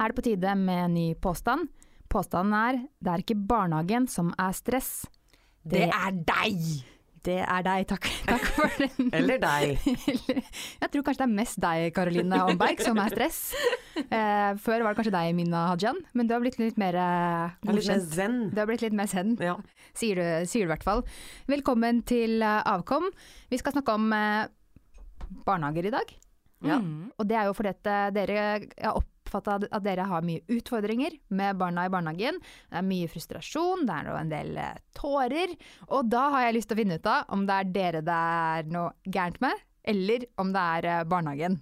er det på tide med en ny påstand. Påstanden er det er ikke barnehagen som er stress. Det er deg! Det er deg, takk, takk for den. Eller deg. Jeg tror kanskje det er mest deg, Karoline Omberg, som er stress. Eh, før var det kanskje deg, Mina Hajan, men du har blitt litt mer eh, er litt godkjent. zen. Du har blitt litt mer zen, Ja. sier du, i hvert fall. Velkommen til eh, Avkom. Vi skal snakke om eh, barnehager i dag. Ja. Og det er jo fordi at eh, dere er har oppfatta at dere har mye utfordringer med barna i barnehagen. Det er mye frustrasjon, det er en del eh, tårer. Og da har jeg lyst til å finne ut av om det er dere det er noe gærent med, eller om det er eh, barnehagen.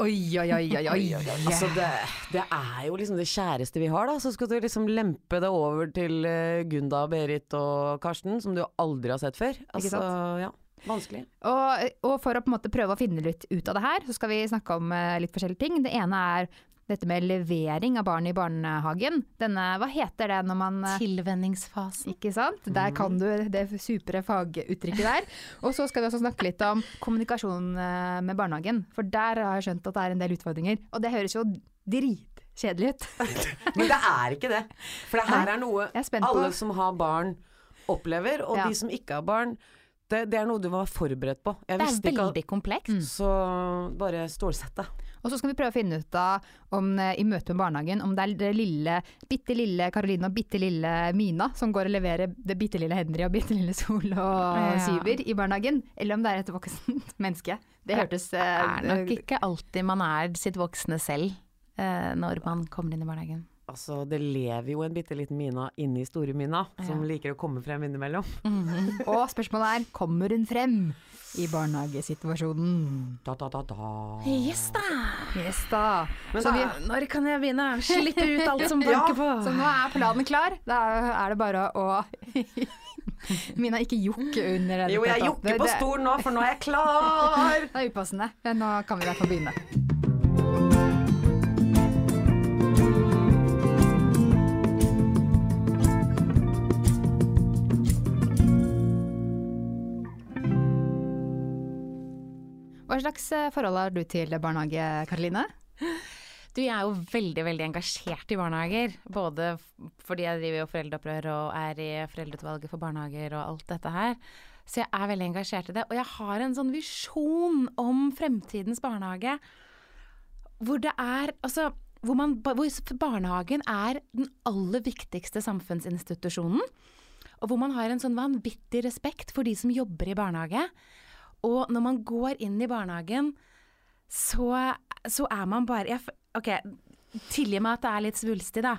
Oi, oi, oi, oi, oi. Altså det, det er jo liksom det kjæreste vi har, da. Så skal du liksom lempe det over til eh, Gunda, Berit og Karsten, som du aldri har sett før. Altså, sant? ja. Vanskelig. Og, og for å på en måte prøve å finne litt ut av det her, så skal vi snakke om eh, litt forskjellige ting. Det ene er dette med levering av barn i barnehagen. Denne, hva heter det når man eh, Tilvenningsfasen. Ikke sant? Der kan du det supre faguttrykket der. Og så skal vi også snakke litt om kommunikasjon eh, med barnehagen. For der har jeg skjønt at det er en del utfordringer. Og det høres jo dritkjedelig ut. Men det er ikke det. For det her er noe er alle som har barn opplever, og Ja. de som ikke har barn, det, det er noe du var forberedt på. Jeg Det er visste ikke at veldig komplekst. Så bare stålsett deg. Og så skal vi prøve å finne ut av om eh, i møte med barnehagen om det er det lille, bitte lille Karoline og bitte lille Mina som går og leverer det bitte lille Henry og bitte lille Sol og Ja. Syver i barnehagen, eller om det er et voksent menneske. Det hørtes Det eh, er nok ikke alltid man er sitt voksne selv eh, når man kommer inn i barnehagen. Altså, det lever jo en bitte liten Mina inni store Mina, som liker å komme frem innimellom. Og spørsmålet er kommer hun frem i barnehagesituasjonen? Da, da, da, da. Yes da! Yes da. Men da, vi, Når kan jeg begynne? Slippe ut alt som banker på. så nå er planen klar. Da er det bare å Mina, ikke jokke under den. Jo, jeg jukker jokker på stolen nå, for nå er jeg klar! Det er upassende. Men nå kan vi i hvert fall begynne. Slags eh, forhold har du til barnehage, Karoline? Du, jeg er jo veldig, veldig engasjert i barnehager. Både fordi jeg driver jo foreldreopprør og er i foreldreutvalget for barnehager og alt dette her. Så jeg er veldig engasjert i det. Og jeg har en sånn visjon om fremtidens barnehage hvor det er Altså, hvor, man, hvor barnehagen er den aller viktigste samfunnsinstitusjonen. Og hvor man har en sånn vanvittig respekt for de som jobber i barnehage. Og når man går inn i barnehagen, så, så er man bare jeg, Ok, tilgi meg at det er litt svulstig, da.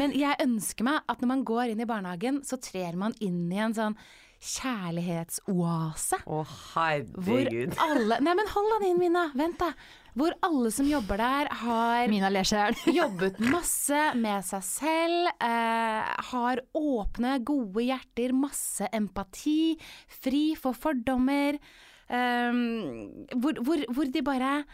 Men jeg ønsker meg at når man går inn i barnehagen, så trer man inn i en sånn kjærlighetsoase. Å, Hvor herregud. alle Nei, men hold den inn, Mina. Vent, da. Hvor alle som jobber der, har Mina ler jobbet masse med seg selv, eh, har åpne, gode hjerter, masse empati, fri for fordommer. Ehm, hvor, hvor, hvor de bare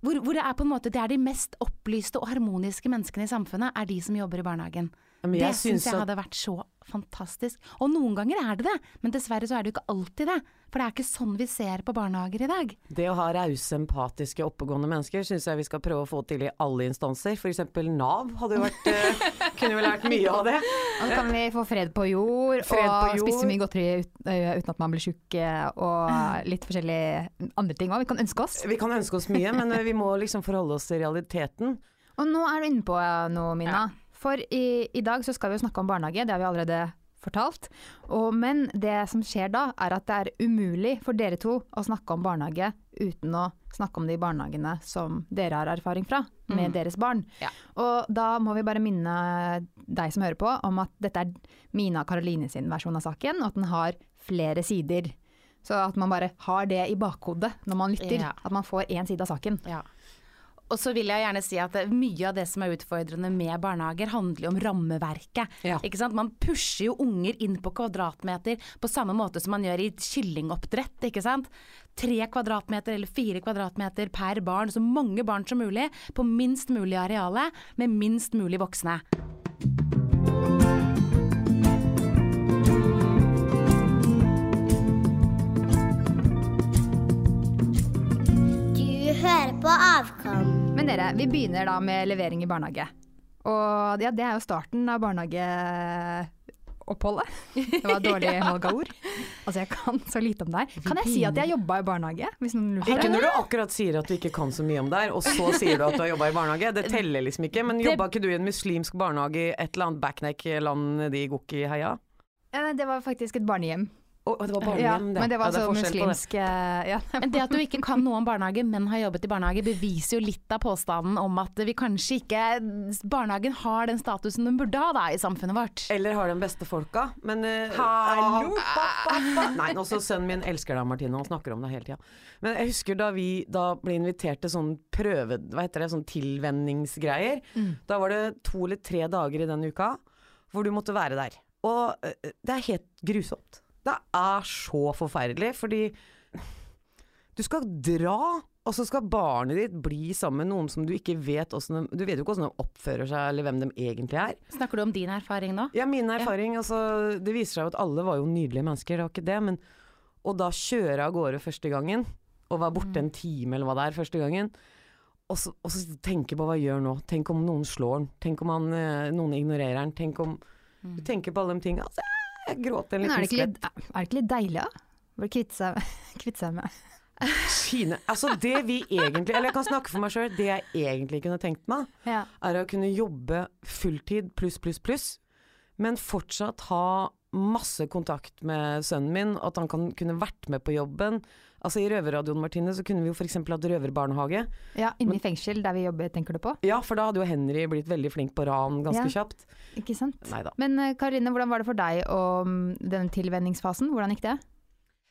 hvor, hvor det er på en måte Det er de mest opplyste og harmoniske menneskene i samfunnet, er de som jobber i barnehagen. Men det jeg syns jeg hadde vært så fantastisk. Og noen ganger er det det, men dessverre så er det jo ikke alltid det. For det er ikke sånn vi ser på barnehager i dag. Det å ha rause, empatiske, oppegående mennesker syns jeg vi skal prøve å få til i alle instanser. F.eks. Nav hadde jo vært eh, Kunne jo lært mye av det. Og så kan vi få fred på jord, Fred på og jord. spise mye godteri ut, uten at man blir tjukk, og litt forskjellige andre ting òg vi kan ønske oss. Vi kan ønske oss mye, men vi må liksom forholde oss til realiteten. Og nå er du inne på noe, Mina. For i, i dag så skal vi jo snakke om barnehage, det har vi allerede fortalt. Og, men det som skjer da, er at det er umulig for dere to å snakke om barnehage uten å snakke om de barnehagene som dere har erfaring fra, med deres barn. Ja. Og da må vi bare minne deg som hører på om at dette er Mina Karoline sin versjon av saken, og at den har flere sider. Så at man bare har det i bakhodet når man lytter. Ja. At man får én side av saken. Ja. Og så vil jeg gjerne si at mye av det som er utfordrende med barnehager, handler jo om rammeverket. Ja. Ikke sant? Man pusher jo unger inn på kvadratmeter på samme måte som man gjør i kyllingoppdrett. Ikke sant? Tre kvadratmeter eller fire kvadratmeter per barn, så mange barn som mulig, på minst mulig areale, med minst mulig voksne. Du hører på avkom. Men dere, vi begynner da med levering i barnehage. Og ja, det er jo starten av barnehageoppholdet. Det var dårlig valg av ord. Altså, jeg kan så lite om det her. Kan jeg si at jeg jobba i barnehage? Hvis noen lurer Ikke når du akkurat sier at du ikke kan så mye om det her, og så sier du at du har jobba i barnehage. Det teller liksom ikke. Men jobba ikke du i en muslimsk barnehage i et eller annet backneck-land nede i Gokki-heia? Eh, Det var faktisk et barnehjem. Å, det var Ja, barnehjem, det. men det var Ja, altså på det. eh, ja. Men det at du ikke kan noe om barnehage, men har jobbet i barnehage, beviser jo litt av påstanden om at vi kanskje ikke Barnehagen har den statusen den burde ha da, i samfunnet vårt. Eller har den beste folka. Men uh, Hallo! pappa! Nei, også sønnen min elsker deg, Martine. Han snakker om deg hele tida. Men jeg husker da vi da ble invitert til sånn prøve... Hva heter det? Sånn tilvenningsgreier. Mm. Da var det to eller tre dager i den uka hvor du måtte være der. Og uh, det er helt grusomt. Det er så forferdelig, fordi du skal dra, og så skal barnet ditt bli sammen med noen som du ikke vet åssen de Du vet jo ikke åssen de oppfører seg, eller hvem de egentlig er. Snakker du om din erfaring nå? Ja, min erfaring, altså Det viser seg jo at alle var jo nydelige mennesker, det var ikke det, men Og da kjøre av gårde første gangen, og være borte en time eller hva det er første gangen, og så, og så tenke på hva jeg gjør nå. Tenk om noen slår han. Tenk om han, eh, noen ignorerer han. Tenk om Du tenker på alle de tingene. Altså, jeg gråter en liten skvett. er det ikke litt deilig, da? Bare kvitte seg, kvitt seg med Kine. Altså, det vi egentlig Eller jeg kan snakke for meg sjøl. Det jeg egentlig kunne tenkt meg, ja. er å kunne jobbe fulltid pluss, pluss, pluss, men fortsatt ha masse kontakt med sønnen min, at han kan, kunne vært med på jobben. Altså I Røverradioen Martine så kunne vi jo f.eks. hatt røverbarnehage. ja, inne i fengsel der vi jobber, tenker du på? Ja, for da hadde jo Henry blitt veldig flink på ran ganske Ja. kjapt. Ikke sant? Neida. Men eh, Karine, hvordan var det for deg og den tilvenningsfasen? Hvordan gikk det?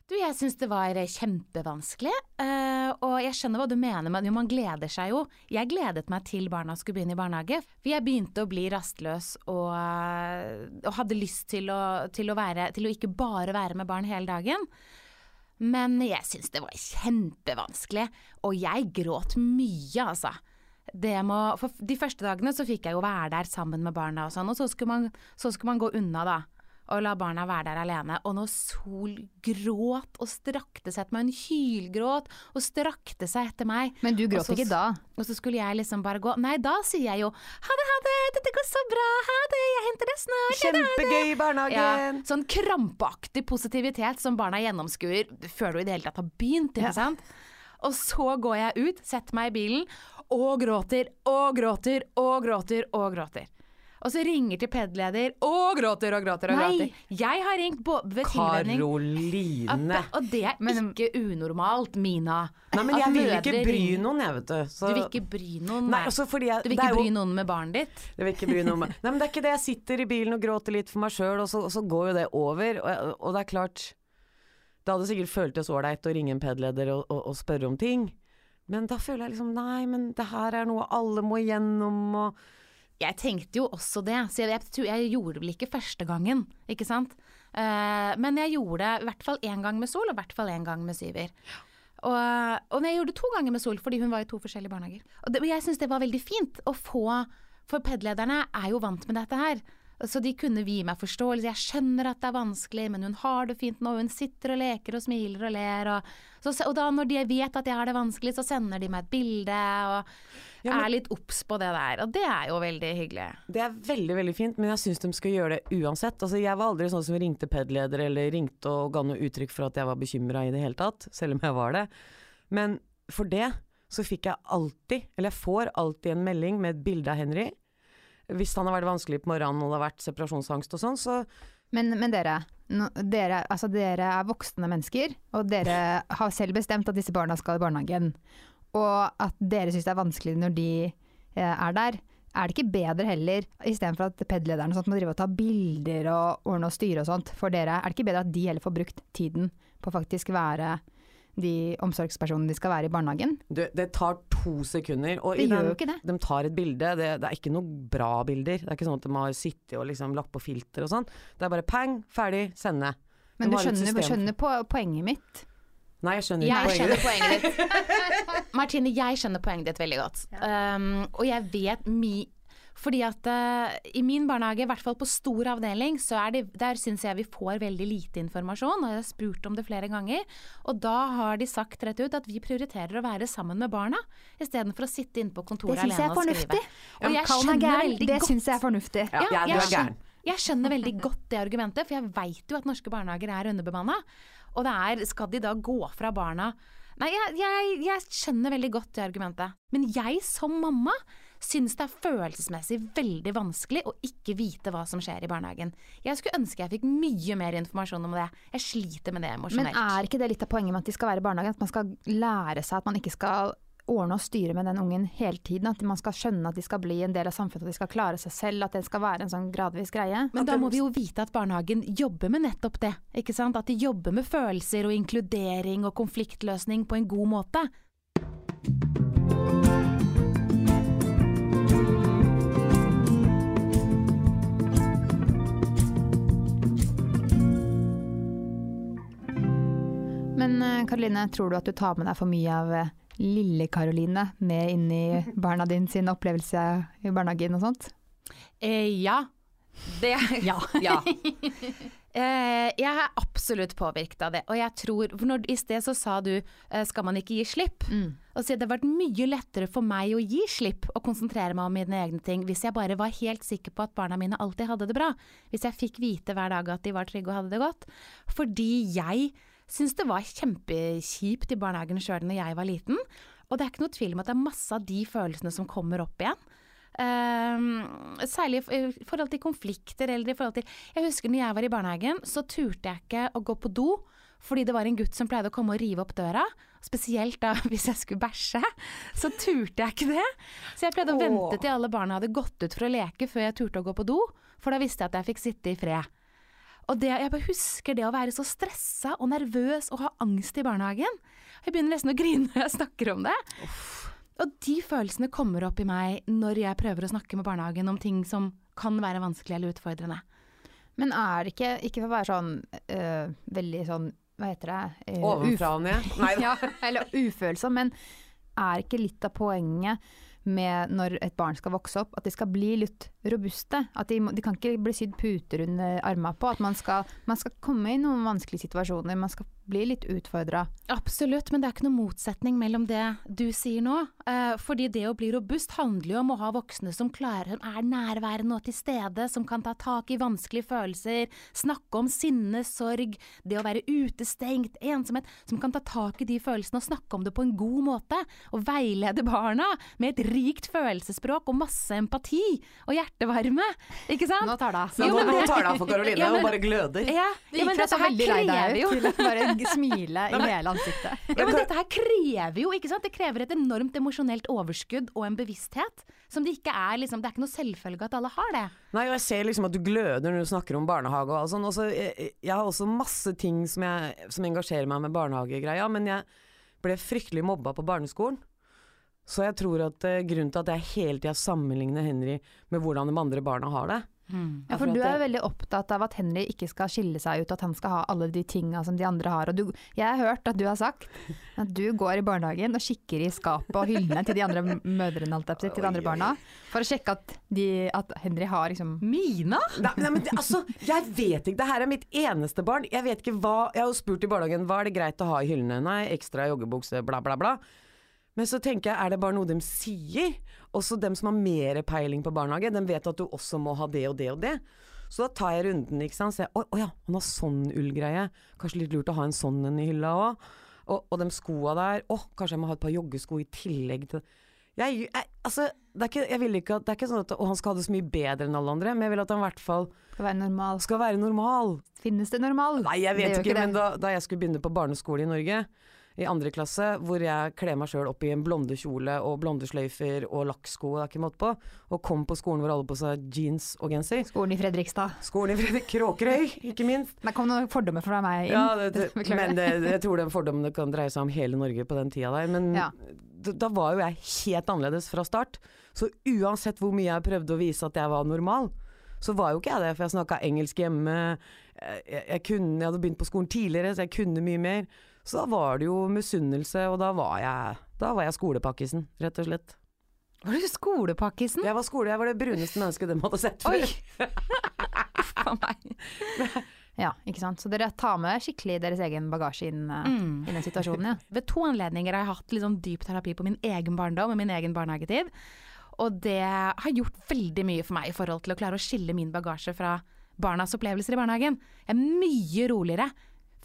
Du, jeg syns det var eh, kjempevanskelig. eh, og jeg skjønner hva du mener, men jo, man gleder seg jo. Jeg gledet meg til barna skulle begynne i barnehage. For jeg begynte å bli rastløs og, og hadde lyst til å, til, å være, til å ikke bare være med barn hele dagen. Men jeg syns det var kjempevanskelig, og jeg gråt mye, altså. Må, de første dagene så fikk jeg jo være der sammen med barna og sånn, og så skulle man, så skulle man gå unna da. Og la barna være der alene. Og når Sol gråt og strakte seg etter meg, hun hylgråt og strakte seg etter meg. Men du gråt så- ikke da? Og så skulle jeg liksom bare gå Nei, da sier jeg jo ha det, ha det, dette går så bra, ha det, jeg henter deg snart. Kjempegøy i Ja, barnehagen! sånn krampaktig positivitet som barna gjennomskuer før du i det hele tatt har begynt, ikke Ja. sant. Og så går jeg ut, setter meg i bilen og gråter og gråter og gråter og gråter. Og så ringer til PED-leder og gråter og gråter og Nei. gråter. Jeg har ringt både ved tilvenning Karoline. Og det er Men- ikke unormalt, Mina. Nei, men jeg vil ikke bry noen, jeg, vet du. Så, Du vil ikke bry noen? Nei, altså jeg, Du vil det ikke jo- bry noen med barnet ditt? Jeg vil ikke bry noen med Nei, men det er ikke det. Jeg sitter i bilen og gråter litt for meg sjøl, og, så- og så går jo det over. Og, og det er klart Det hadde sikkert føltes ålreit å ringe en PED-leder og, og spørre om ting. Men da føler jeg liksom Nei, men det her er noe alle må igjennom, og Jeg tenkte jo også det, så jeg, jeg, jeg gjorde det vel ikke første gangen, ikke sant. Uh, men jeg gjorde det i hvert fall én gang med Sol, og i hvert fall én gang med Syver. Og, og jeg gjorde det to ganger med Sol, fordi hun var i to forskjellige barnehager. Og, det, jeg syns det var veldig fint å få For PED-lederne er jo vant med dette her. Så de kunne gi meg forståelse. Jeg skjønner at det er vanskelig, men hun har det fint nå. Hun sitter og leker og smiler og ler. Og, så, og da når de vet at jeg har det vanskelig, så sender de meg et bilde og Ja, men- er litt obs på det der. Og det er jo veldig hyggelig. Det er veldig veldig fint, men jeg syns de skal gjøre det uansett. Altså, jeg var aldri sånn som ringte PED-leder eller ringte og ga noe uttrykk for at jeg var bekymra i det hele tatt, selv om jeg var det. Men for det så fikk jeg alltid, eller jeg får alltid en melding med et bilde av Henry. Hvis han har vært vanskelig på morgenen og det har vært separasjonsangst og sånn, så Men, men dere, no, dere, altså dere er voksne mennesker, og dere har selv bestemt at disse barna skal i barnehagen. Og at dere syns det er vanskelig når de eh, er der. Er det ikke bedre heller, istedenfor at PED-lederen må drive og ta bilder og ordne og styre og sånt for dere, er det ikke bedre at de heller får brukt tiden på å faktisk være de omsorgspersonene de skal være i barnehagen? du, det tar to sekunder. Og Det i gjør den- jo ikke det. De tar et bilde, det, det er ikke noe bra bilder. Det er ikke sånn at de har sittet og liksom lagt på filter og sånn. Det er bare pang, ferdig, sende. Men du skjønner, skjønner på, poenget mitt. Nei, jeg skjønner Jeg ikke poenget. skjønner poenget ditt. Martine, jeg skjønner poenget ditt veldig godt. Um, og jeg vet mi Fordi at uh, i min barnehage, i hvert fall på stor avdeling, så er det, der syns jeg vi får veldig lite informasjon. Og jeg har spurt om det flere ganger. Og da har de sagt rett ut at vi prioriterer å være sammen med barna, istedenfor å sitte inne på kontoret alene og skrive. Og jeg Kall meg skjønner gæren, veldig det godt syns jeg er fornuftig. Ja, ja, du jeg er gæren. skjønner- Jeg skjønner veldig godt det argumentet, for jeg veit jo at norske barnehager er underbemanna. Og det er, skal de da gå fra barna Nei, jeg, jeg, jeg skjønner veldig godt det argumentet. Men jeg som mamma syns det er følelsesmessig veldig vanskelig å ikke vite hva som skjer i barnehagen. Jeg skulle ønske jeg fikk mye mer informasjon om det. Jeg sliter med det emosjonelt. Men er ikke det litt av poenget med at de skal være i barnehagen? At man skal lære seg at man ikke skal ordne og styre med den ungen hele tiden. At man skal skjønne at de skal bli en del av samfunnet, at de skal klare seg selv. At det skal være en sånn gradvis greie. Men da må vi jo vite at barnehagen jobber med nettopp det. ikke sant? At de jobber med følelser og inkludering og konfliktløsning på en god måte. Men eh, Karoline, tror du at du tar med deg for mye av eh, lille Karoline med inn i barna din sin opplevelse i barnehagen og sånt? Eh, ja. Det Ja. Ja. Eh, jeg er absolutt påvirket av det. Og jeg tror for når, I sted så sa du eh, skal man ikke gi slipp? Mm. Og så det hadde vært mye lettere for meg å gi slipp og konsentrere meg om mine egne ting hvis jeg bare var helt sikker på at barna mine alltid hadde det bra. Hvis jeg fikk vite hver dag at de var trygge og hadde det godt. Fordi jeg syns det var kjempekjipt i barnehagen sjøl når jeg var liten. Og det er ikke noe tvil om at det er masse av de følelsene som kommer opp igjen. Uh, særlig i forhold til konflikter eller i forhold til Jeg husker når jeg var i barnehagen, så turte jeg ikke å gå på do. Fordi det var en gutt som pleide å komme og rive opp døra. Spesielt da hvis jeg skulle bæsje. Så turte jeg ikke det. Så jeg pleide å vente til alle barna hadde gått ut for å leke før jeg turte å gå på do. For da visste jeg at jeg fikk sitte i fred. Og det, jeg bare husker det å være så stressa og nervøs og ha angst i barnehagen. Jeg begynner nesten å grine når jeg snakker om det. Og de følelsene kommer opp i meg når jeg prøver å snakke med barnehagen om ting som kan være vanskelig eller utfordrende. Men er det ikke, ikke for å være sånn øh, veldig sånn, hva heter det? øh, Ovenfra og ned. Nei da. ja, eller ufølsom, men er ikke litt av poenget med når et barn skal vokse opp, at de skal bli litt robuste? At de, de kan ikke bli sydd puter under armene på. At man skal, man skal komme i noen vanskelige situasjoner, man skal bli litt utfordra. Absolutt, men det er ikke noen motsetning mellom det du sier nå. Eh, fordi det å bli robust handler jo om å ha voksne som klarer, er nærværende og til stede, som kan ta tak i vanskelige følelser, snakke om sinne, sorg, det å være utestengt, ensomhet, som kan ta tak i de følelsene og snakke om det på en god måte, og veilede barna med et rikt følelsesspråk og masse empati og hjertevarme, ikke sant? Nå tar det av. Så nå, nå tar det av for Karoline Ja, men- og bare gløder. Ja, Det ja, men dette her krever jo til å bare smile i hele ansiktet. Ja, men dette her krever jo, ikke sant? Det krever et enormt emosjonelt overskudd og en bevissthet. Som det ikke er liksom, Det er ikke noe selvfølge at alle har det. Nei, og jeg ser liksom at du gløder når du snakker om barnehage og alt sånn. Også, jeg, jeg har også masse ting som, jeg, som engasjerer meg med barnehagegreia, men jeg ble fryktelig mobba på barneskolen. Så jeg tror at uh, grunnen til at jeg hele tida sammenligner Henry med hvordan de andre barna har det Ja, er for du er jo veldig opptatt av at Henry ikke skal skille seg ut, at han skal ha alle de tinga som de andre har. Og du, jeg har hørt at du har sagt at du går i barnehagen og kikker i skapet og hyllene til de andre mødrene, til de andre barna, for å sjekke at, de, at Henry har liksom Mina? Nei, nei, men det, altså, jeg vet ikke. Det her er mitt eneste barn. Jeg vet ikke hva Jeg har jo spurt i barnehagen hva er det greit å ha i hyllene. Nei, ekstra joggebukse, bla, bla, bla. Men så tenker jeg, er det bare noe de sier? Også dem som har mer peiling på barnehage, de vet at du også må ha det og det og det. Så da tar jeg runden, ikke sant. Så å, å ja, han har sånn ullgreie. Kanskje litt lurt å ha en sånn en i hylla òg. Og, og de skoa der. Å, kanskje jeg må ha et par joggesko i tillegg til jeg, jeg, altså, det er ikke, jeg vil ikke at, det er ikke sånn at han skal ha det så mye bedre enn alle andre, men jeg vil at han i hvert fall skal være normal. skal være normal. Finnes det normal? Nei, jeg vet ikke, ikke men da, da jeg skulle begynne på barneskole i Norge, i andre klasse, hvor jeg kler meg sjøl opp i en blonde kjole og blonde sløyfer og lakksko, det er ikke måte på, og kom på skolen hvor alle på seg jeans og genser. Skolen i Fredrikstad. Skolen i Fredrik Kråkerøy, ikke minst. Der kom noen fordommer fra meg inn. Ja, det, det, men det, jeg tror den fordommen kan dreie seg om hele Norge på den tida der. Men Ja. da, da var jo jeg helt annerledes fra start. Så uansett hvor mye jeg prøvde å vise at jeg var normal, så var jo ikke jeg det. For jeg snakka engelsk hjemme, jeg, jeg, kunne, jeg hadde begynt på skolen tidligere, så jeg kunne mye mer. Så da var det jo misunnelse, og da var jeg, da var jeg skolepakkisen, rett og slett. Var du skolepakkisen? Jeg var skole, jeg var det bruneste mennesket de hadde sett Oi! Uff a meg. Ja, ikke sant. Så dere tar med skikkelig deres egen bagasje inn eh, Mm. i den situasjonen, ja. Ved to anledninger har jeg hatt litt sånn dyp terapi på min egen barndom og min egen barnehagetid. Og det har gjort veldig mye for meg i forhold til å klare å skille min bagasje fra barnas opplevelser i barnehagen. Jeg er mye roligere.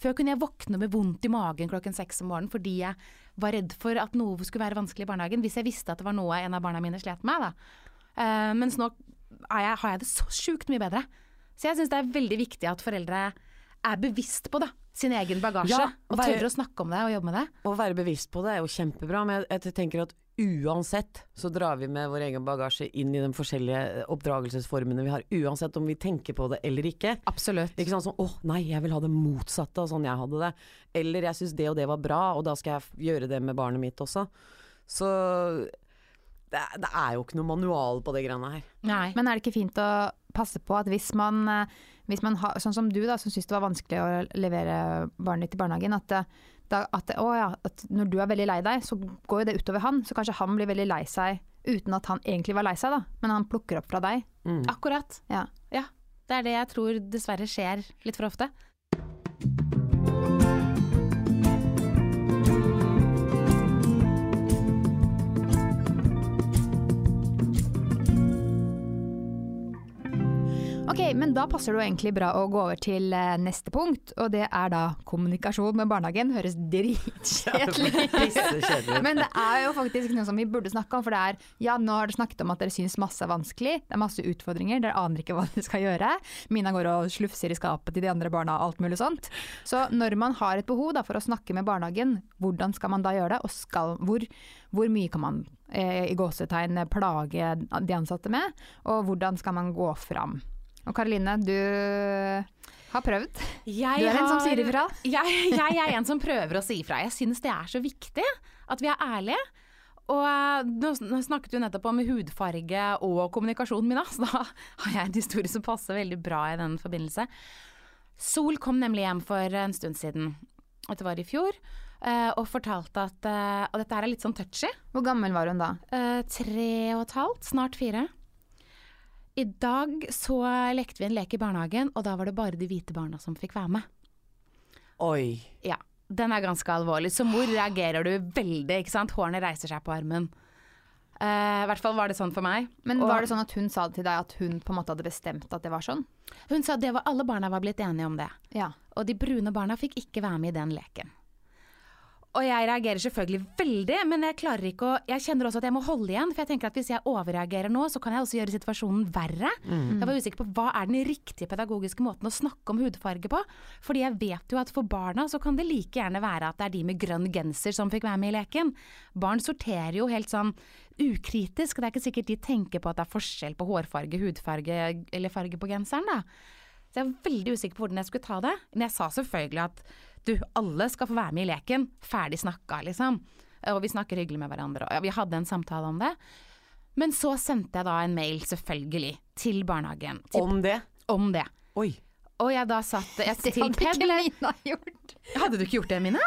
Før kunne jeg våkne med vondt i magen klokken seks om morgenen fordi jeg var redd for at noe skulle være vanskelig i barnehagen, hvis jeg visste at det var noe en av barna mine slet med. Da. Uh, mens nå jeg, har jeg det så sjukt mye bedre. Så jeg syns det er veldig viktig at foreldre er bevisst på da, sin egen bagasje, Ja, og være- tørre å snakke om det og jobbe med det. Å være bevisst på det er jo kjempebra, men jeg, jeg tenker at uansett så drar vi med vår egen bagasje inn i de forskjellige oppdragelsesformene vi har, uansett om vi tenker på det eller ikke. Absolutt. Ikke sånn sånn, 'Å, nei, jeg vil ha det motsatte av sånn jeg hadde det. Eller jeg syns det og det var bra, og da skal jeg gjøre det med barnet mitt også. Så det, er- det er jo ikke noe manual på det greiene her. Nei. Men er det ikke fint å passe på at hvis man, eh, hvis man har, sånn som du da, som syns det var vanskelig å levere barnet ditt i barnehagen, at, det- da, at, det- å ja, at når du er veldig lei deg, så går jo det utover han. Så kanskje han blir veldig lei seg uten at han egentlig var lei seg, da. Men han plukker opp fra deg. Mm. Akkurat. Ja. Ja. Det er det jeg tror dessverre skjer litt for ofte. Ok, men da passer det jo egentlig bra å gå over til eh, neste punkt, og det er da kommunikasjon med barnehagen. Høres dritkjedelig ut. Men det er jo faktisk noe som vi burde snakke om, for det er ja, nå har dere snakket om at dere syns masse er vanskelig, det er masse utfordringer, dere aner ikke hva dere skal gjøre. Mina går og slufser i skapet til de andre barna og alt mulig sånt. Så når man har et behov da, for å snakke med barnehagen, hvordan skal man da gjøre det, og skal, hvor, hvor mye kan man eh, i gåsetegn plage de ansatte med, og hvordan skal man gå fram? Og Karoline, du har prøvd. Jeg Du er en som sier ifra. Jeg, jeg er en som prøver å si ifra. Jeg synes det er så viktig at vi er ærlige. Og eh, nå snakket du nettopp om hudfarge og kommunikasjonen min, så da har jeg en historie som passer veldig bra i den forbindelse. Sol kom nemlig hjem for en stund siden, dette var i fjor, eh, og fortalte at eh, Og dette her er litt sånn touchy. Hvor gammel var hun da? Tre og et halvt, snart fire. I dag så lekte vi en lek i barnehagen, og da var det bare de hvite barna som fikk være med. Oi. Ja, den er ganske alvorlig. Som mor reagerer du veldig, ikke sant. Hårene reiser seg på armen. Uh, I hvert fall var det sånn for meg. Men Og Var det sånn at hun sa til deg at hun på en måte hadde bestemt at det var sånn? Hun sa at det var, alle barna var blitt enige om det. Ja. Og de brune barna fikk ikke være med i den leken. Og jeg reagerer selvfølgelig veldig, men jeg klarer ikke å Jeg kjenner også at jeg må holde igjen, for jeg tenker at hvis jeg overreagerer nå, så kan jeg også gjøre situasjonen verre. Jeg var usikker på hva er den riktige pedagogiske måten å snakke om hudfarge på. Fordi jeg vet jo at for barna så kan det like gjerne være at det er de med grønn genser som fikk være med i leken. Barn sorterer jo helt sånn ukritisk, det er ikke sikkert de tenker på at det er forskjell på hårfarge, hudfarge eller farge på genseren, da. Så jeg var veldig usikker på hvordan jeg skulle ta det. Men jeg sa selvfølgelig at du, alle skal få være med i leken. Ferdig snakka, liksom. Og vi snakker hyggelig med hverandre. Og vi hadde en samtale om det. Men så sendte jeg da en mail, selvfølgelig, til barnehagen. Til, Om det? om det. Oi. Og jeg da satt jeg, Det hadde ikke Mina gjort. Hadde du ikke gjort det, Mina?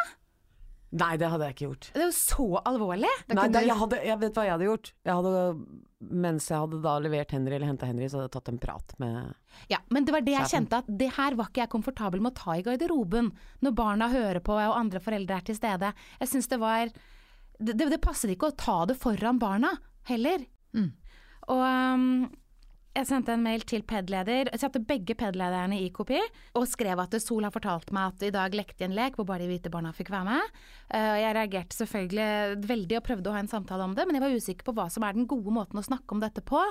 Nei, det hadde jeg ikke gjort. Det er jo så alvorlig. Nei, da, jeg, hadde, jeg vet hva jeg hadde gjort. Jeg hadde, mens jeg hadde da levert Henry eller henta Henry, så hadde jeg tatt en prat med Ja, men det var det jeg Sjefen. kjente at det her var ikke jeg komfortabel med å ta i garderoben når barna hører på og andre foreldre er til stede. Jeg syns det var det, det, det passer ikke å ta det foran barna heller. Mm. Og um, jeg sendte en mail til PED-leder, jeg satte begge PED-lederne i kopi, og skrev at Sol har fortalt meg at i dag lekte de en lek hvor bare de hvite barna fikk være med. Eh, Jeg reagerte selvfølgelig veldig og prøvde å ha en samtale om det, men jeg var usikker på hva som er den gode måten å snakke om dette på.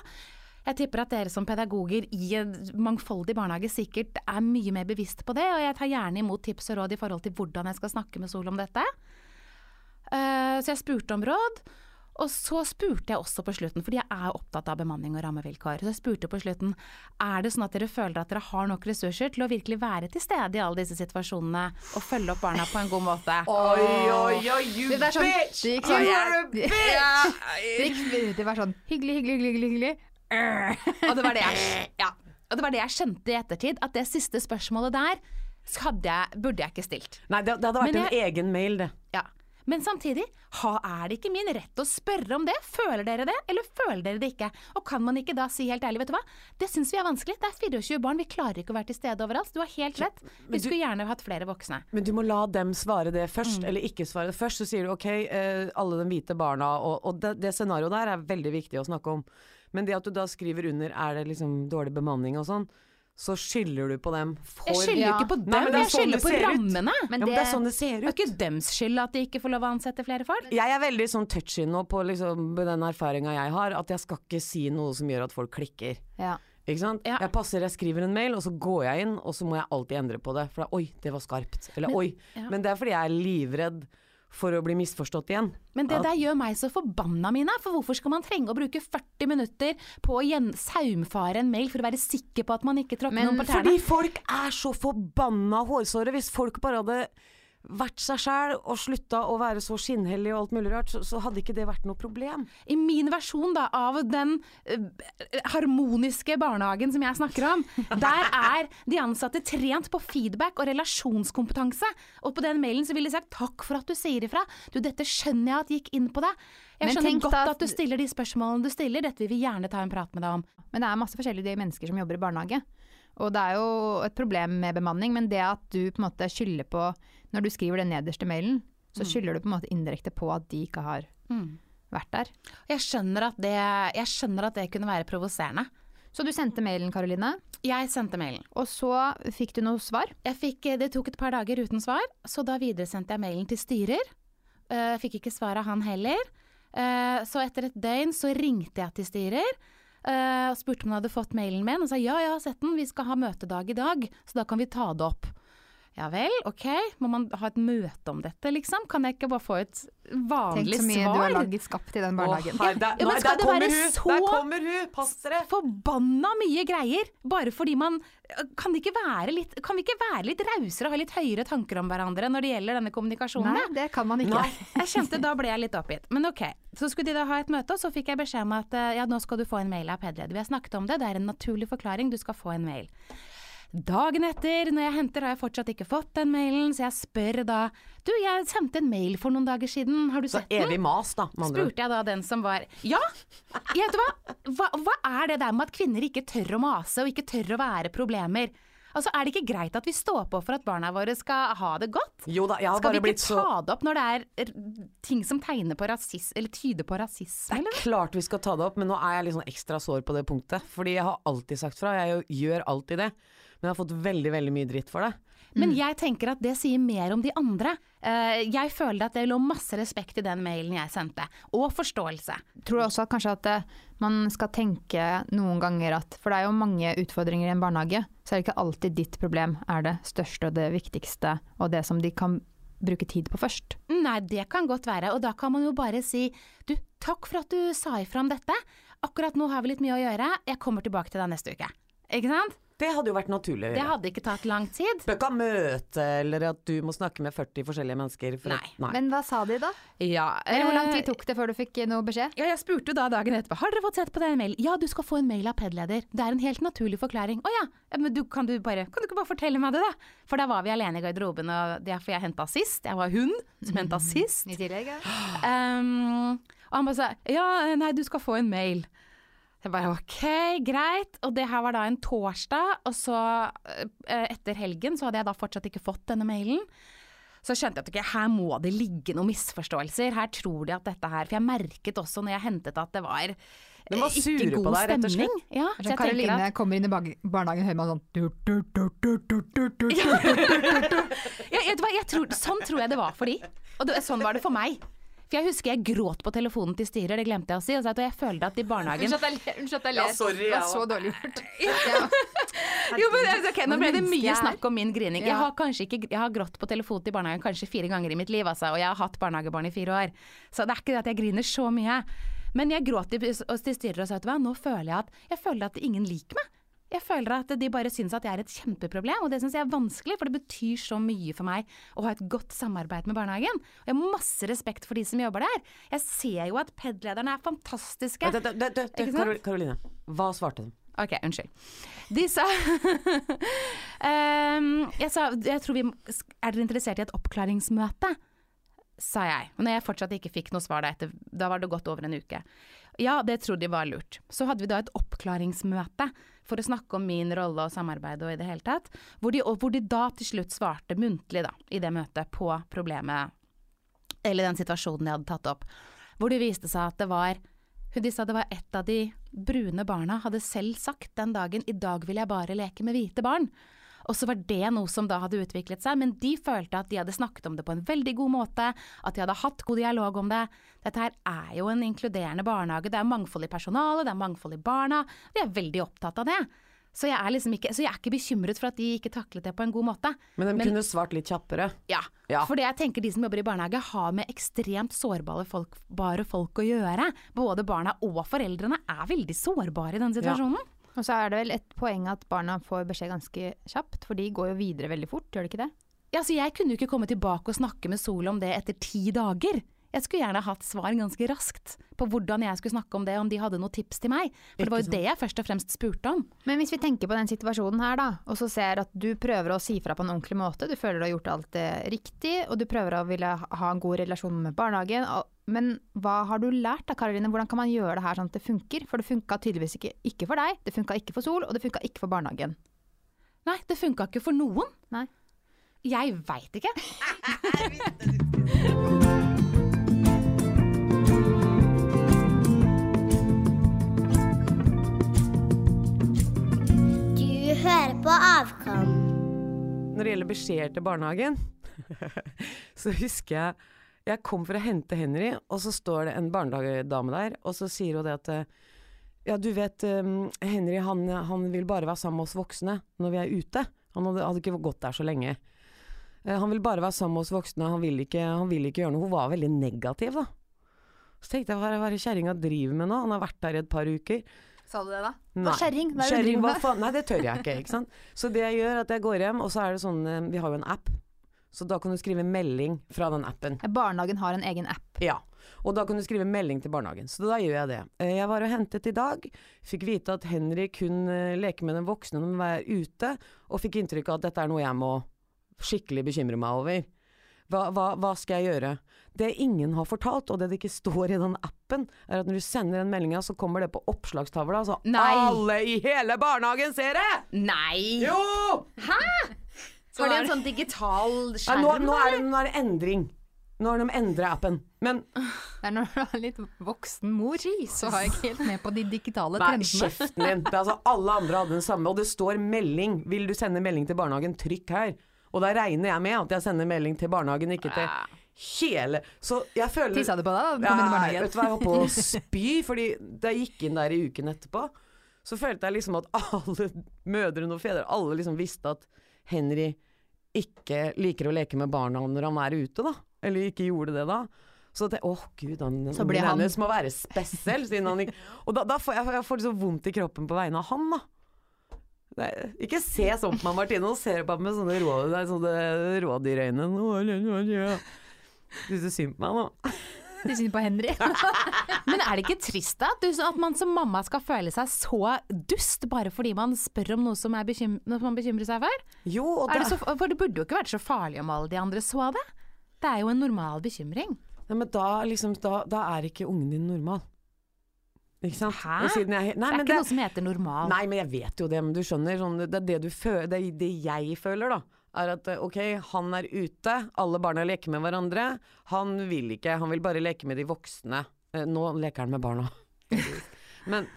Jeg tipper at dere som pedagoger i en mangfoldig barnehage sikkert er mye mer bevisst på det, og jeg tar gjerne imot tips og råd i forhold til hvordan jeg skal snakke med Sol om dette. Eh, Så jeg spurte om råd, og så spurte jeg også på slutten, fordi jeg er opptatt av bemanning og rammevilkår, så jeg spurte på slutten er det sånn at dere føler at dere har nok ressurser til å virkelig være til stede i alle disse situasjonene og følge opp barna på en god måte? Oi, oi, oi, you Det sånn, sånn, det gikk sånn, bitch! det gikk det var sånn hyggelig, hyggelig, hyggelig, hyggelig. Og det var det jeg, ja, og det, var det jeg skjønte i ettertid, at det siste spørsmålet der hadde jeg, burde jeg ikke stilt. Nei, det, det hadde vært jeg, en egen mail, det. Ja. Men samtidig, ha, er det ikke min rett å spørre om det? Føler dere det, eller føler dere det ikke? Og kan man ikke da si helt ærlig, vet du hva, det syns vi er vanskelig, det er 24 barn, vi klarer ikke å være til stede overalt. Du har helt rett, vi skulle gjerne hatt flere voksne. Men du må la dem svare det først, eller ikke svare det først. Så sier du ok, eh, alle de hvite barna, og, og det, det scenarioet der er veldig viktig å snakke om. Men det at du da skriver under er det liksom dårlig bemanning og sånn, så skylder du på dem for Jeg skylder jo Ja. ikke på dem, Nei, er jeg sånn skylder på rammene. Men ja, men det er sånn det ser ut. Det er ikke dems skyld at de ikke får lov å ansette flere folk. Jeg er veldig sånn touchy nå på liksom, den erfaringa jeg har, at jeg skal ikke si noe som gjør at folk klikker. Ja. Ikke sant? Ja. Jeg passer, jeg skriver en mail, og så går jeg inn, og så må jeg alltid endre på det. For da, oi, det var skarpt. Eller Men- oi. ja. Men det er fordi jeg er livredd for å bli misforstått igjen. Men det der gjør meg så forbanna, Mina. For hvorfor skal man trenge å bruke 40 minutter på å saumfare en mail for å være sikker på at man ikke tråkker noen på tærne? Fordi folk er så forbanna hårsåre. Hvis folk bare hadde vært seg sjæl og slutta å være så skinnhellig og alt mulig rart, så, så hadde ikke det vært noe problem. I min versjon da, av den uh, harmoniske barnehagen som jeg snakker om, der er de ansatte trent på feedback og relasjonskompetanse. Og på den mailen så ville de sagt 'takk for at du sier ifra'. Du, dette skjønner jeg at gikk inn på deg. Jeg Men skjønner godt at du stiller de spørsmålene du stiller. Dette vil vi gjerne ta en prat med deg om. Men det er masse forskjellige mennesker som jobber i barnehage. Og det er jo et problem med bemanning, men det at du på en måte skylder på Når du skriver den nederste mailen, så skylder du på en måte indirekte på at de ikke har vært der. Jeg skjønner at det, jeg skjønner at det kunne være provoserende. Så du sendte mailen, Karoline, Jeg sendte mailen. og så fikk du noe svar. Jeg fikk, det tok et par dager uten svar, så da videresendte jeg mailen til styrer. Uh, fikk ikke svar av han heller. Uh, så etter et døgn så ringte jeg til styrer. Uh, spurte om han hadde fått mailen min, og sa ja, jeg har sett den, vi skal ha møtedag i dag, så da kan vi ta det opp. Ja vel, ok, må man ha et møte om dette, liksom? Kan jeg ikke bare få et vanlig svar? Tenk så mye svar? du har laget skapt i den barnehagen. Å, der, Ja, men skal det kommer være hun! så- Der kommer hun! Pass dere! forbanna mye greier, bare fordi man kan, det ikke være litt, kan vi ikke være litt rausere og ha litt høyere tanker om hverandre når det gjelder denne kommunikasjonen? Nei, det kan man ikke. Nei. Jeg kjente Da ble jeg litt oppgitt. Men ok, så skulle de da ha et møte, og så fikk jeg beskjed om at ja, nå skal du få en mail av pedleder. Vi har snakket om det, det er en naturlig forklaring, du skal få en mail. Dagen etter, når jeg henter, har jeg fortsatt ikke fått den mailen, så jeg spør da Du, jeg sendte en mail for noen dager siden, har du Så sett den? Så evig mas, da. med andre spurte jeg da den som var Ja! Vet du hva? hva? Hva er det der med at kvinner ikke tør å mase og ikke tør å være problemer? Altså, Er det ikke greit at vi står på for at barna våre skal ha det godt? Jo da, jeg har Skal vi bare ikke blitt så ta det opp når det er ting som tegner på rasisme, eller tyder på rasisme? Det er klart vi skal ta det opp, men nå er jeg litt sånn ekstra sår på det punktet. Fordi jeg har alltid sagt fra, jeg gjør alltid det. Men jeg har fått veldig, veldig mye dritt for det. Men jeg tenker at det sier mer om de andre. Eh, jeg føler at det lå masse respekt i den mailen jeg sendte, og forståelse. Tror du også at kanskje at eh, man skal tenke noen ganger at For det er jo mange utfordringer i en barnehage, så er det ikke alltid ditt problem er det største og det viktigste, og det som de kan bruke tid på først. Nei, det kan godt være, og da kan man jo bare si du, takk for at du sa ifra om dette. Akkurat nå har vi litt mye å gjøre, jeg kommer tilbake til deg neste uke. Ikke sant? Det hadde jo vært naturlig Det hadde ikke tatt lang tid. Bør ikke ha møte, eller at du må snakke med 40 forskjellige mennesker. For Nei. At, nei. Men hva sa de da? Ja, Eller hvor lang eh, tid tok det før du fikk noe beskjed? Ja, jeg spurte jo da dagen etterpå Har dere fått sett på den mailen. Ja, du skal få en mail av PED-leder. Det er en helt naturlig forklaring. Å ja, ja, men du, kan, du bare, kan du ikke bare fortelle meg det, da? For da var vi alene i garderoben, og det er for jeg henta sist. Jeg var hun som henta sist. I tillegg, ja. Um, og han bare sa ja, nei, du skal få en mail. Jeg bare ok, greit. Og det her var da en torsdag, og så eh, etter helgen så hadde jeg da fortsatt ikke fått denne mailen. Så skjønte jeg at okay, her må det ligge noen misforståelser. Her tror de at dette her For jeg merket også når jeg hentet at det var De var eh, sure ikke på god deg, rett og slett. Ja, så Så jeg Karoline at kommer inn i barnehagen barnehagen, hører meg sånn ja, jeg, jeg tror, Sånn tror jeg det var for de. Og det, sånn var det for meg. For jeg husker jeg gråt på telefonen til styret, det glemte jeg å si. Og så jeg følte at i barnehagen Unnskyld at jeg ler. Ja, sorry, det var så dårlig gjort. Ja. Jo, men ok, Nå ble det mye snakk om min grining. Jeg har kanskje ikke Jeg har grått på telefonen til barnehagen kanskje fire ganger i mitt liv, altså, og jeg har hatt barnehagebarn i fire år. Så det er ikke det at jeg griner så mye. Men jeg gråt til, til styret og sa at nå føler jeg at Jeg føler at ingen liker meg. Jeg føler at de bare syns at jeg er et kjempeproblem, og det syns jeg er vanskelig, for det betyr så mye for meg å ha et godt samarbeid med barnehagen. Og jeg har masse respekt for de som jobber der. Jeg ser jo at PED-lederne er fantastiske. Du, du, du? Karol- Karoline, hva svarte de? Ok, unnskyld. De sa um, Jeg sa Jeg tror vi Er dere interessert i et oppklaringsmøte? sa jeg. Men når jeg fortsatt ikke fikk noe svar da etter Da var det gått over en uke. Ja, det trodde de var lurt. Så hadde vi da et oppklaringsmøte for å snakke om min rolle og samarbeid og i det hele tatt. Hvor de, hvor de da til slutt svarte muntlig, da, i det møtet, på problemet Eller den situasjonen de hadde tatt opp. Hvor det viste seg at det var de sa det var et av de brune barna hadde selv sagt den dagen 'i dag vil jeg bare leke med hvite barn'. Og så var det noe som da hadde utviklet seg, men de følte at de hadde snakket om det på en veldig god måte, at de hadde hatt god dialog om det. Dette her er jo en inkluderende barnehage, det er mangfold i personalet, det er mangfold i barna. De er veldig opptatt av det. Så jeg er liksom ikke, så jeg er ikke bekymret for at de ikke taklet det på en god måte. Men de Men- kunne svart litt kjappere. Ja, Ja. for det jeg tenker de som jobber i barnehage har med ekstremt sårbare folk, bare folk å gjøre. Både barna og foreldrene er veldig sårbare i den situasjonen. Og så er det vel et poeng at barna får beskjed ganske kjapt, for de går jo videre veldig fort, gjør de ikke det? Ja, så jeg kunne jo ikke komme tilbake og snakke med Sol om det etter ti dager. Jeg skulle gjerne hatt svar ganske raskt på hvordan jeg skulle snakke om det, om de hadde noen tips til meg. For det var jo det jeg først og fremst spurte om. Men hvis vi tenker på den situasjonen her, da, og så ser at du prøver å si fra på en ordentlig måte, du føler du har gjort alt det riktig, og du prøver å ville ha en god relasjon med barnehagen, og- men hva har du lært da, Karoline? Hvordan kan man gjøre det her sånn at det funker? For det funka tydeligvis ikke, ikke for deg, det funka ikke for Sol, og det funka ikke for barnehagen. Nei, det funka ikke for noen. Nei. Jeg veit ikke. på Avkom. Når det gjelder beskjeder til barnehagen, så husker jeg jeg kom for å hente Henry, og så står det en barnehagedame der, og så sier hun det at eh, ja, du vet, eh, Henry han, han vil bare være sammen med oss voksne når vi er ute. Han hadde, hadde ikke gått der så lenge. Eh, Han vil bare være sammen med oss voksne, han vil ikke, han vil ikke gjøre noe. Hun var veldig negativ, da. Så tenkte jeg, hva er det- er kjerringa driver med nå? Han har vært der i et par uker. Sa du det da? Nei. Kjerring, hva er Kjerring, hva faen? Nei, det tør jeg ikke, ikke sant. Så det jeg gjør, at jeg går hjem, og så er det sånn eh, Vi har jo en app. Så da kan du skrive melding fra den appen. Barnehagen har en egen app. Ja. Og da kan du skrive melding til barnehagen. Så da gjør jeg det. Eh, Jeg var og hentet i dag. Fikk vite at Henry kun eh, leker med den voksne når han er ute, og fikk inntrykk av at dette er noe jeg må skikkelig bekymre meg over. Hva, hva, hva skal jeg gjøre? Det ingen har fortalt, og det det ikke står i den appen, er at når du sender den meldinga, så kommer det på oppslagstavla, så Nei. alle i hele barnehagen ser det! Nei! Jo! Hæ?! Har de en sånn digital Nei, skjerm? nå, nå, er det, nå er det endring. Nå har de endra appen. Men Det er når du er litt voksen mor, så har jeg ikke helt med på de digitale Nei, trendene. kjeften din. Det er altså, alle andre hadde den samme, og det står melding. Vil du sende melding til barnehagen, trykk her. Og da regner jeg med at jeg sender melding til barnehagen, ikke til hele Så jeg føler Tissa du på deg da barnehagen? vet du hva, jeg holdt på å spy, fordi da jeg gikk inn der i uken etterpå, så følte jeg liksom at alle mødrene og fedre, alle liksom visste at Henry ikke liker å leke med barna når han er ute, da. Eller ikke gjorde det da. Så at jeg, åh gud, han, Så blir han- hennes må være spesiell, siden han ikke Og da, da får jeg, jeg får liksom vondt i kroppen på vegne av han, da. Nei, ikke se sånn på meg, Martine. Nå ser du på meg med sånne, rå, nei, sånne rådyrøyne. Syns du synd på meg nå? Du syns på Henry. Men er det ikke trist da? Du, at man som mamma skal føle seg så dust bare fordi man spør om noe som, er bekym noe man bekymrer seg for? Jo, og det, det så, for det burde jo ikke vært så farlig om alle de andre så det. Det er jo en normal bekymring. Nei, men da, liksom, da, da er ikke ungen din normal. Ikke sant? Hæ? Jeg, nei, det er men ikke det, noe som heter normal. nei, men jeg vet jo det, men du skjønner. Sånn, det er det du føler, det, er det jeg føler, da. Er at eh, ok, han er ute, alle barna leker med hverandre. Han vil ikke, han vil bare leke med de voksne. Eh, Nå leker han med barna. men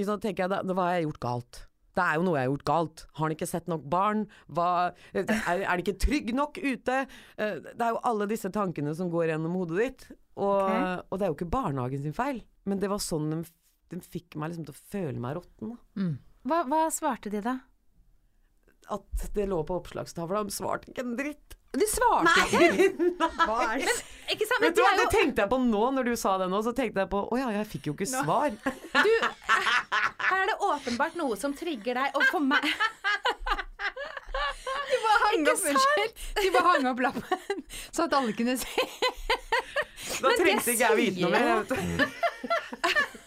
så tenker jeg, da, hva har jeg gjort galt? Det er jo noe jeg har gjort galt. Har han ikke sett nok barn? Hva, er, er det ikke trygg nok ute? Eh, Det er jo alle disse tankene som går gjennom hodet ditt. Og, okay. og det er jo ikke barnehagen sin feil, men det var sånn de, de fikk meg liksom til å føle meg råtten. Mm. Hva, hva svarte de da? At det lå på oppslagstavla. De svarte ikke en dritt. De svarte ikke! Nei. Men. Ikke sant? Men Vet du hva, det jo, tenkte jeg på nå, når du sa det nå. Så tenkte jeg på Å ja, jeg fikk jo ikke svar. du, her er det åpenbart noe som trigger deg, og for meg Hang opp, unnskyld. De bare hang opp lappen, så at alle kunne se. Da trengte ikke jeg vite noe mer. vet du.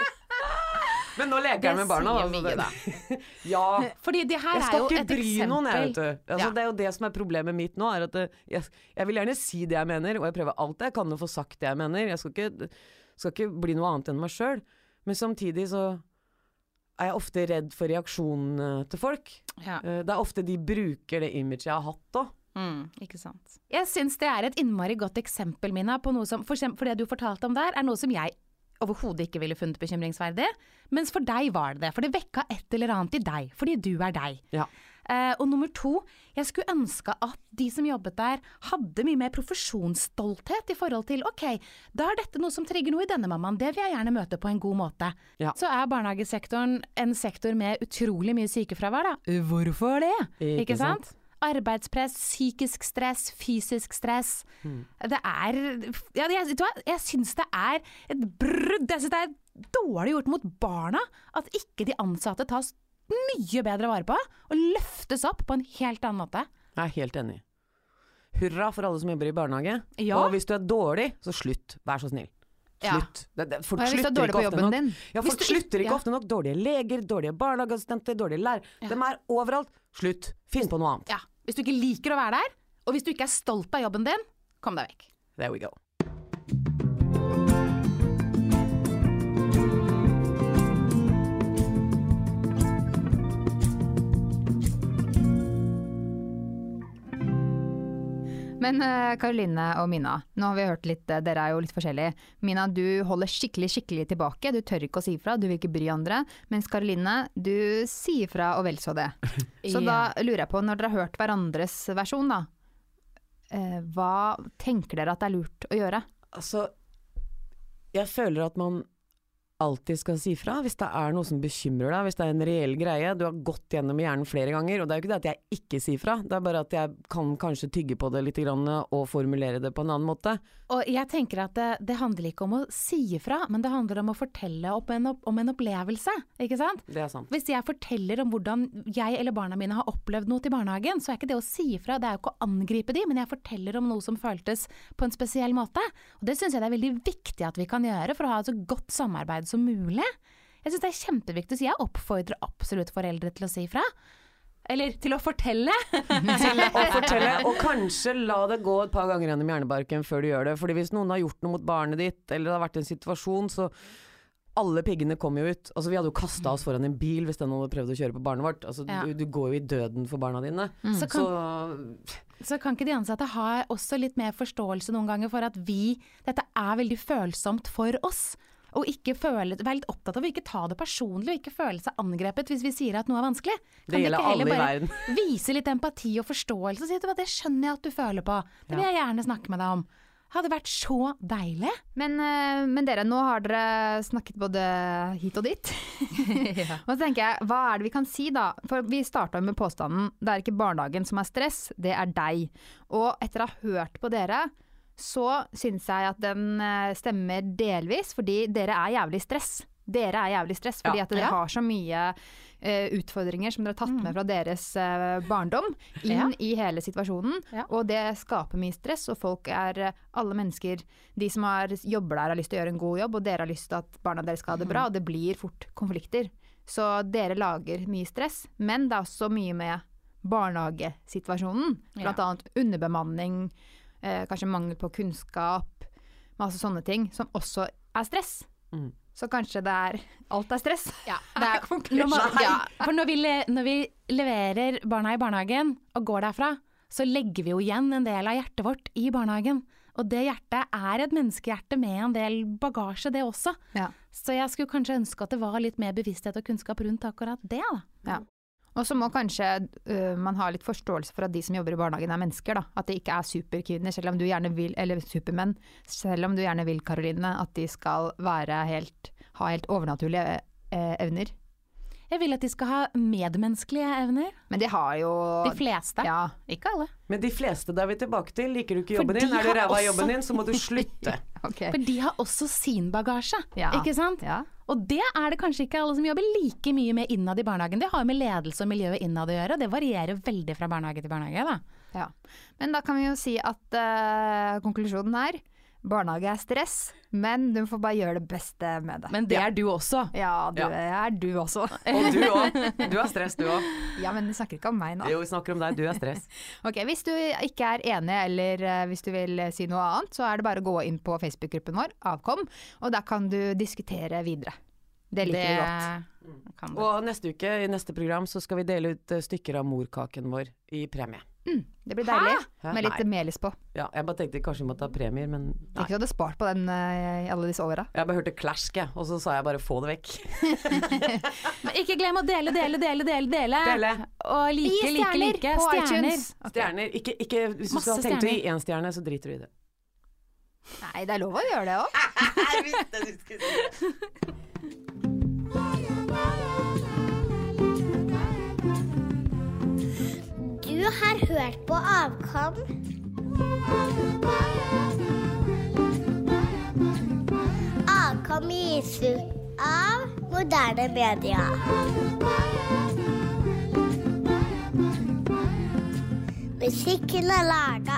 Men nå leker jeg med barna. sier altså, mye, da. ja. Fordi det her Jeg er skal jo ikke bry eksempel. noen, jeg, vet du. Altså, Ja. Det er jo det som er problemet mitt nå. Er at jeg, jeg vil gjerne si det jeg mener, og jeg prøver alt jeg kan å få sagt det jeg mener. Jeg skal ikke, skal ikke bli noe annet enn meg sjøl. Men samtidig så er jeg ofte redd for reaksjonene til folk. Ja. Eh, Det er ofte de bruker det imaget jeg har hatt òg. Mm, ikke sant. Jeg syns det er et innmari godt eksempel, Mina, på noe som For, eksempel, for det du fortalte om der, er noe som jeg overhodet ikke ville funnet bekymringsverdig. Mens for deg var det det. For det vekka et eller annet i deg. Fordi du er deg. Ja. Uh, og nummer to, jeg skulle ønske at de som jobbet der, hadde mye mer profesjonsstolthet i forhold til ok, da er dette noe som trigger noe i denne mammaen, det vil jeg gjerne møte på en god måte. Ja. Så er barnehagesektoren en sektor med utrolig mye sykefravær, da. Hvorfor det? Ikke Ikke, sant? Arbeidspress, psykisk stress, fysisk stress. Det er ja, Jeg, vet du hva? jeg syns det er et brudd. Jeg syns det er dårlig gjort mot barna at ikke de ansatte tas mye bedre vare på og løftes opp på en helt annen måte. Jeg er helt enig. Hurra for alle som jobber i barnehage. Ja. Og hvis du er dårlig, så slutt. Vær så snill. Ja. Slutt. Det, det, folk er slutter ikke ofte nok. Ja, folk slutter ikke ja. ofte nok. Dårlige leger, dårlige barnehageassistenter, dårlige lærere. De er overalt. Slutt. Finn på noe annet. Ja. Hvis du ikke liker å være der, og hvis du ikke er stolt av jobben din, kom deg vekk. There we go. Men eh, Karoline og Mina, nå har vi hørt litt, eh, dere er jo litt forskjellige. Mina, du holder skikkelig, skikkelig tilbake. Du tør ikke å si fra, du vil ikke bry andre. Mens Karoline, du sier fra og vel så det. Så Ja. da lurer jeg på, når dere har hørt hverandres versjon, da. eh, hva tenker dere at det er lurt å gjøre? Altså, jeg føler at man alltid skal si fra hvis det er noe som bekymrer deg, hvis det er en reell greie. Du har gått gjennom hjernen flere ganger, og det er jo ikke det at jeg ikke sier fra, det er bare at jeg kan kanskje tygge på det litt grann, og formulere det på en annen måte. Og jeg tenker at det, det handler ikke om å si fra, men det handler om å fortelle opp en, om en opplevelse, ikke sant? Det er sant. Hvis jeg forteller om hvordan jeg eller barna mine har opplevd noe til barnehagen, så er ikke det å si fra, det er jo ikke å angripe de, men jeg forteller om noe som føltes på en spesiell måte. Og det syns jeg det er veldig viktig at vi kan gjøre for å ha et så godt samarbeid som mulig. Jeg syns det er kjempeviktig å si. Jeg oppfordrer absolutt foreldre til å si ifra. Eller til å fortelle. til å fortelle, og kanskje la det gå et par ganger gjennom hjernebarken før du gjør det. Fordi hvis noen har gjort noe mot barnet ditt, eller det har vært en situasjon, så alle piggene kom jo ut. Altså Vi hadde jo kasta oss foran en bil hvis den hadde prøvd å kjøre på barnet vårt. Altså Ja. du, du går jo i døden for barna dine. Så kan, Så så kan ikke de ansatte ha også litt mer forståelse noen ganger for at vi Dette er veldig følsomt for oss. Og ikke føle, være litt opptatt av å ikke ta det personlig og ikke føle seg angrepet hvis vi sier at noe er vanskelig. Kan det gjelder ikke heller alle i bare verden. Vise litt empati og forståelse og si at det skjønner jeg at du føler på. Det vil jeg gjerne snakke med deg om. Hadde vært så deilig. Men, eh, men dere, nå har dere snakket både hit og dit. Og så tenker jeg, hva er det vi kan si da? For vi starta med påstanden det er ikke barnehagen som er stress, det er deg. Og etter å ha hørt på dere, så syns jeg at den eh, stemmer delvis, fordi dere er jævlig stress. Dere er jævlig stress fordi Ja. at dere har så mye uh, utfordringer som dere har tatt med fra deres uh, barndom inn Ja. i hele situasjonen. Ja. Og det skaper mye stress, og folk er alle mennesker De som har, jobber der har lyst til å gjøre en god jobb, og dere har lyst til at barna deres skal ha det bra, og det blir fort konflikter. Så dere lager mye stress, men det er også mye med barnehagesituasjonen. Blant annet underbemanning, eh, kanskje mangel på kunnskap, masse sånne ting, som også er stress. Mm. Så kanskje det er Alt er stress. Ja, det er, når, man, ja, for når vi, le, når vi leverer barna i barnehagen og går derfra, så legger vi jo igjen en del av hjertet vårt i barnehagen. Og det hjertet er et menneskehjerte med en del bagasje, det også. Ja. Så jeg skulle kanskje ønske at det var litt mer bevissthet og kunnskap rundt akkurat det. da. Og så må kanskje uh, man ha litt forståelse for at de som jobber i barnehagen er mennesker, da. At det ikke er superkvinner, selv om du gjerne vil, eller supermenn, selv om du gjerne vil, Karoline, at de skal være helt, ha helt overnaturlige eh, evner. Jeg vil at de skal ha medmenneskelige evner. Men de har jo De fleste. Ja. Ikke alle. Men de fleste, da er vi tilbake til. Liker du ikke jobben din, er du har ræva i jobben din, så må du slutte. okay. For de har også sin bagasje, Ja. ikke sant? Ja. Og det er det kanskje ikke alle som jobber like mye med innad i barnehagen. Det har jo med ledelse og miljøet innad å gjøre, og det varierer veldig fra barnehage til barnehage. Da. Ja. Men da kan vi jo si at eh, konklusjonen er Barnehage er stress, men du får bare gjøre det beste med det. Men det er du også. Ja, det Ja. er du også. Og du òg. Du er stress, du òg. Ja, men vi snakker ikke om meg nå. Jo, vi snakker om deg. Du er stress. Ok, Hvis du ikke er enig, eller eh, hvis du vil eh, si noe annet, så er det bare å gå inn på Facebook-gruppen vår, Avkom, og der kan du diskutere videre. Det liker vi godt. Og neste uke, i neste program, så skal vi dele ut eh, stykker av morkaken vår i premie. Det blir deilig, Hæ? med litt Nei. melis på. Ja, jeg bare tenkte kanskje vi måtte ha premier, men nei. Tenk hvis du hadde spart på den eh, i alle disse åra. Jeg bare hørte clash, jeg, og så sa jeg bare få det vekk. Men ikke glem å dele, dele, dele, dele. dele. Dele. Og like, Gi like, stjerner like. på Stjerner. iTunes. Stjerner. Ikke, ikke, hvis du Masse skal ha tenkt å gi én stjerne, så driter du i det. Nei, det er lov å gjøre det òg. Jeg visste du skulle si det. Du har hørt på Avkom. Avkom ut av moderne media. Musikken er laga